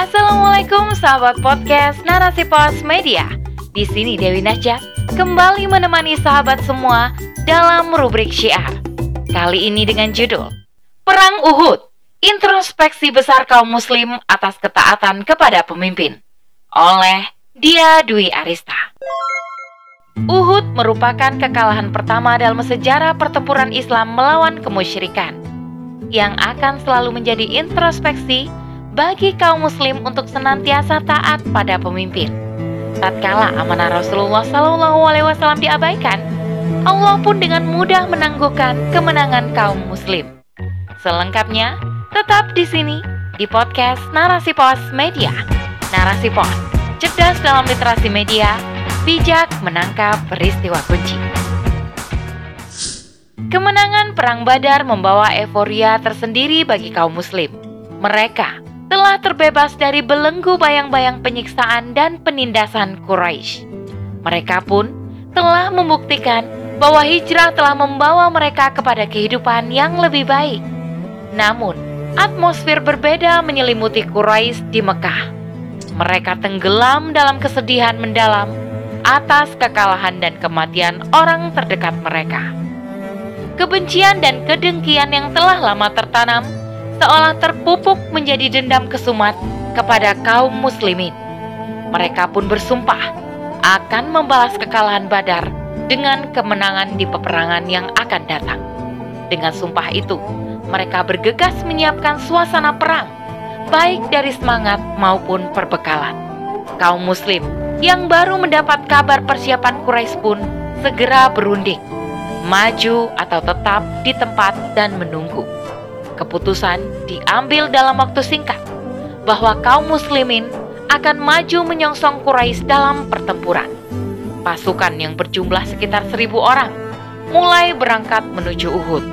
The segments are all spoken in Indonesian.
Assalamualaikum sahabat podcast Narasi Pos Media. Di sini Dewi Najak kembali menemani sahabat semua dalam rubrik syiar. Kali ini dengan judul Perang Uhud, introspeksi besar kaum muslim atas ketaatan kepada pemimpin oleh Dia Dwi Arista. Uhud merupakan kekalahan pertama dalam sejarah pertempuran Islam melawan kemusyrikan yang akan selalu menjadi introspeksi bagi kaum muslim untuk senantiasa taat pada pemimpin. Tatkala amanah Rasulullah Shallallahu alaihi wasallam diabaikan, Allah pun dengan mudah menangguhkan kemenangan kaum muslim. Selengkapnya, tetap di sini di podcast Narasi Pos Media. Narasi Pos, cerdas dalam literasi media, bijak menangkap peristiwa kunci. Kemenangan Perang Badar membawa euforia tersendiri bagi kaum muslim. Mereka telah terbebas dari belenggu bayang-bayang penyiksaan dan penindasan Quraisy. Mereka pun telah membuktikan bahwa hijrah telah membawa mereka kepada kehidupan yang lebih baik. Namun, atmosfer berbeda menyelimuti Quraisy di Mekah. Mereka tenggelam dalam kesedihan mendalam atas kekalahan dan kematian orang terdekat mereka. Kebencian dan kedengkian yang telah lama tertanam seolah terpupuk menjadi dendam kesumat kepada kaum muslimin. Mereka pun bersumpah akan membalas kekalahan Badar dengan kemenangan di peperangan yang akan datang. Dengan sumpah itu, mereka bergegas menyiapkan suasana perang, baik dari semangat maupun perbekalan. Kaum muslim yang baru mendapat kabar persiapan Quraisy pun segera berunding, maju atau tetap di tempat dan menunggu keputusan diambil dalam waktu singkat bahwa kaum muslimin akan maju menyongsong Quraisy dalam pertempuran. Pasukan yang berjumlah sekitar seribu orang mulai berangkat menuju Uhud.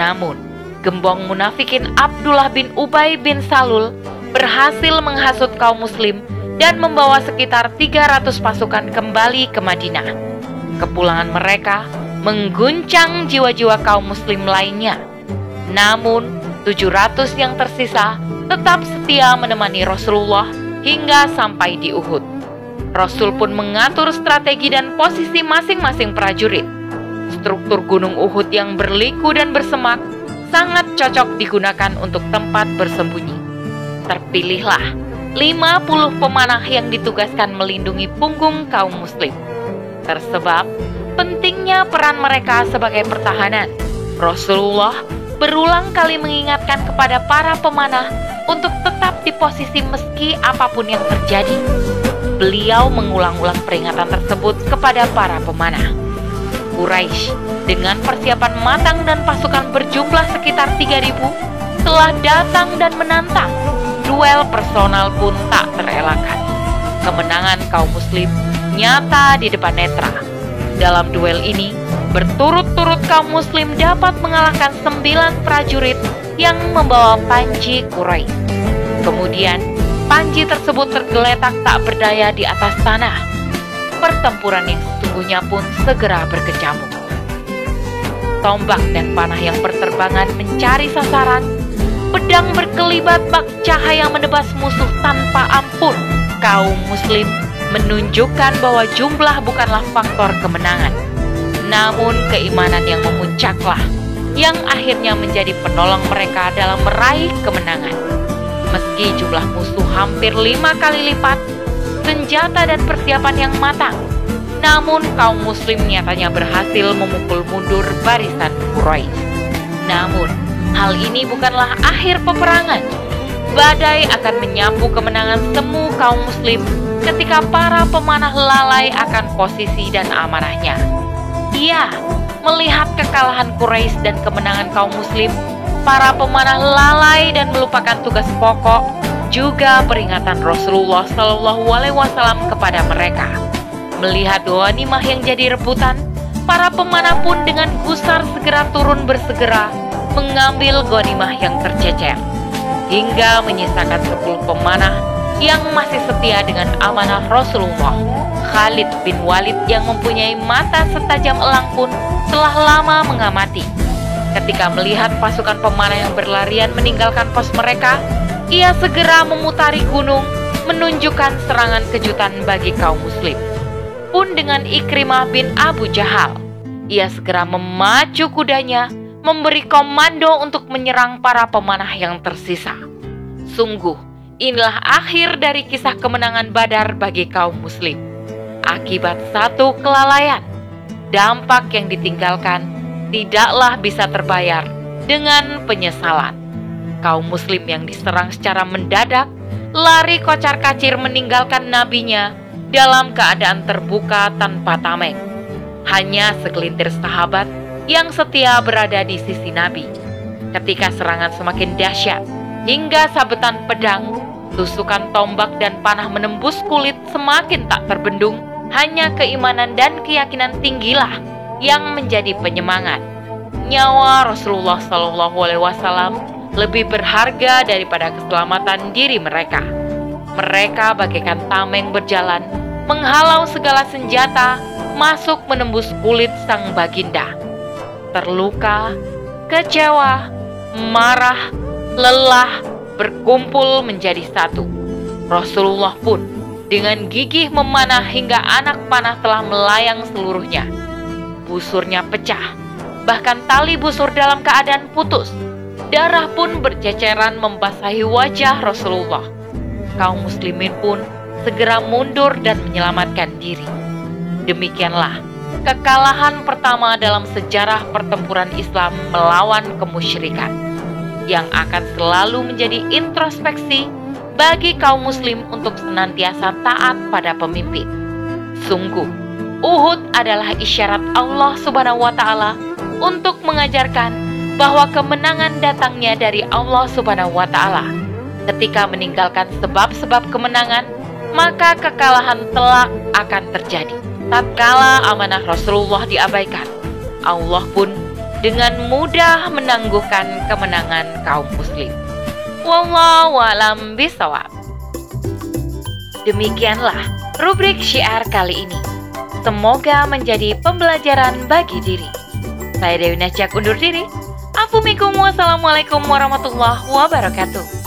Namun, gembong munafikin Abdullah bin Ubay bin Salul berhasil menghasut kaum muslim dan membawa sekitar 300 pasukan kembali ke Madinah. Kepulangan mereka mengguncang jiwa-jiwa kaum muslim lainnya. Namun, 700 yang tersisa tetap setia menemani Rasulullah hingga sampai di Uhud. Rasul pun mengatur strategi dan posisi masing-masing prajurit. Struktur gunung Uhud yang berliku dan bersemak sangat cocok digunakan untuk tempat bersembunyi. Terpilihlah 50 pemanah yang ditugaskan melindungi punggung kaum muslim. Tersebab pentingnya peran mereka sebagai pertahanan. Rasulullah berulang kali mengingatkan kepada para pemanah untuk tetap di posisi meski apa pun yang terjadi. Beliau mengulang-ulang peringatan tersebut kepada para pemanah. Quraisy dengan persiapan matang dan pasukan berjumlah sekitar 3000 telah datang dan menantang. Duel personal pun tak terelakkan. Kemenangan kaum muslim nyata di depan netra. Dalam duel ini, Berturut-turut kaum muslim dapat mengalahkan sembilan prajurit yang membawa panji Quraisy. Kemudian, panji tersebut tergeletak tak berdaya di atas tanah. Pertempuran yang sesungguhnya pun segera berkecamuk. Tombak dan panah yang berterbangan mencari sasaran, pedang berkelibat bak cahaya menebas musuh tanpa ampun. Kaum muslim menunjukkan bahwa jumlah bukanlah faktor kemenangan namun keimanan yang memuncaklah yang akhirnya menjadi penolong mereka dalam meraih kemenangan. Meski jumlah musuh hampir lima kali lipat, senjata dan persiapan yang matang, namun kaum muslim nyatanya berhasil memukul mundur barisan Quraisy. Namun, hal ini bukanlah akhir peperangan. Badai akan menyambut kemenangan semu kaum muslim ketika para pemanah lalai akan posisi dan amanahnya. Iya, melihat kekalahan Quraisy dan kemenangan kaum muslim, para pemanah lalai dan melupakan tugas pokok juga peringatan Rasulullah Shallallahu Alaihi Wasallam kepada mereka. Melihat wanimah yang jadi rebutan, para pemanah pun dengan gusar segera turun bersegera mengambil ghanimah yang tercecer hingga menyisakan 10 pemanah yang masih setia dengan amanah Rasulullah. Khalid bin Walid yang mempunyai mata setajam elang pun telah lama mengamati. Ketika melihat pasukan pemanah yang berlarian meninggalkan pos mereka, ia segera memutari gunung menunjukkan serangan kejutan bagi kaum muslim. Pun dengan Ikrimah bin Abu Jahal, ia segera memacu kudanya memberi komando untuk menyerang para pemanah yang tersisa. Sungguh, inilah akhir dari kisah kemenangan Badar bagi kaum muslim. Akibat satu kelalaian, dampak yang ditinggalkan tidaklah bisa terbayar dengan penyesalan. Kaum muslim yang diserang secara mendadak lari kocar kacir meninggalkan nabinya dalam keadaan terbuka tanpa tameng. Hanya segelintir sahabat yang setia berada di sisi Nabi. Ketika serangan semakin dahsyat, hingga sabetan pedang, tusukan tombak dan panah menembus kulit semakin tak terbendung, hanya keimanan dan keyakinan tinggilah yang menjadi penyemangat. Nyawa Rasulullah Shallallahu Alaihi Wasallam lebih berharga daripada keselamatan diri mereka. Mereka bagaikan tameng berjalan, menghalau segala senjata, masuk menembus kulit sang baginda terluka, kecewa, marah, lelah, berkumpul menjadi satu. Rasulullah pun dengan gigih memanah hingga anak panah telah melayang seluruhnya. Busurnya pecah, bahkan tali busur dalam keadaan putus. Darah pun berceceran membasahi wajah Rasulullah. Kaum muslimin pun segera mundur dan menyelamatkan diri. Demikianlah kekalahan pertama dalam sejarah pertempuran Islam melawan kemusyrikan yang akan selalu menjadi introspeksi bagi kaum muslim untuk senantiasa taat pada pemimpin. Sungguh, Uhud adalah isyarat Allah Subhanahu wa taala untuk mengajarkan bahwa kemenangan datangnya dari Allah Subhanahu wa taala. Ketika meninggalkan sebab-sebab kemenangan, maka kekalahan telak akan terjadi tatkala amanah Rasulullah diabaikan, Allah pun dengan mudah menangguhkan kemenangan kaum muslim. Wallahu alam bisawab. Demikianlah rubrik syiar kali ini. Semoga menjadi pembelajaran bagi diri. Saya Dewi Najak undur diri. Assalamualaikum warahmatullahi wabarakatuh.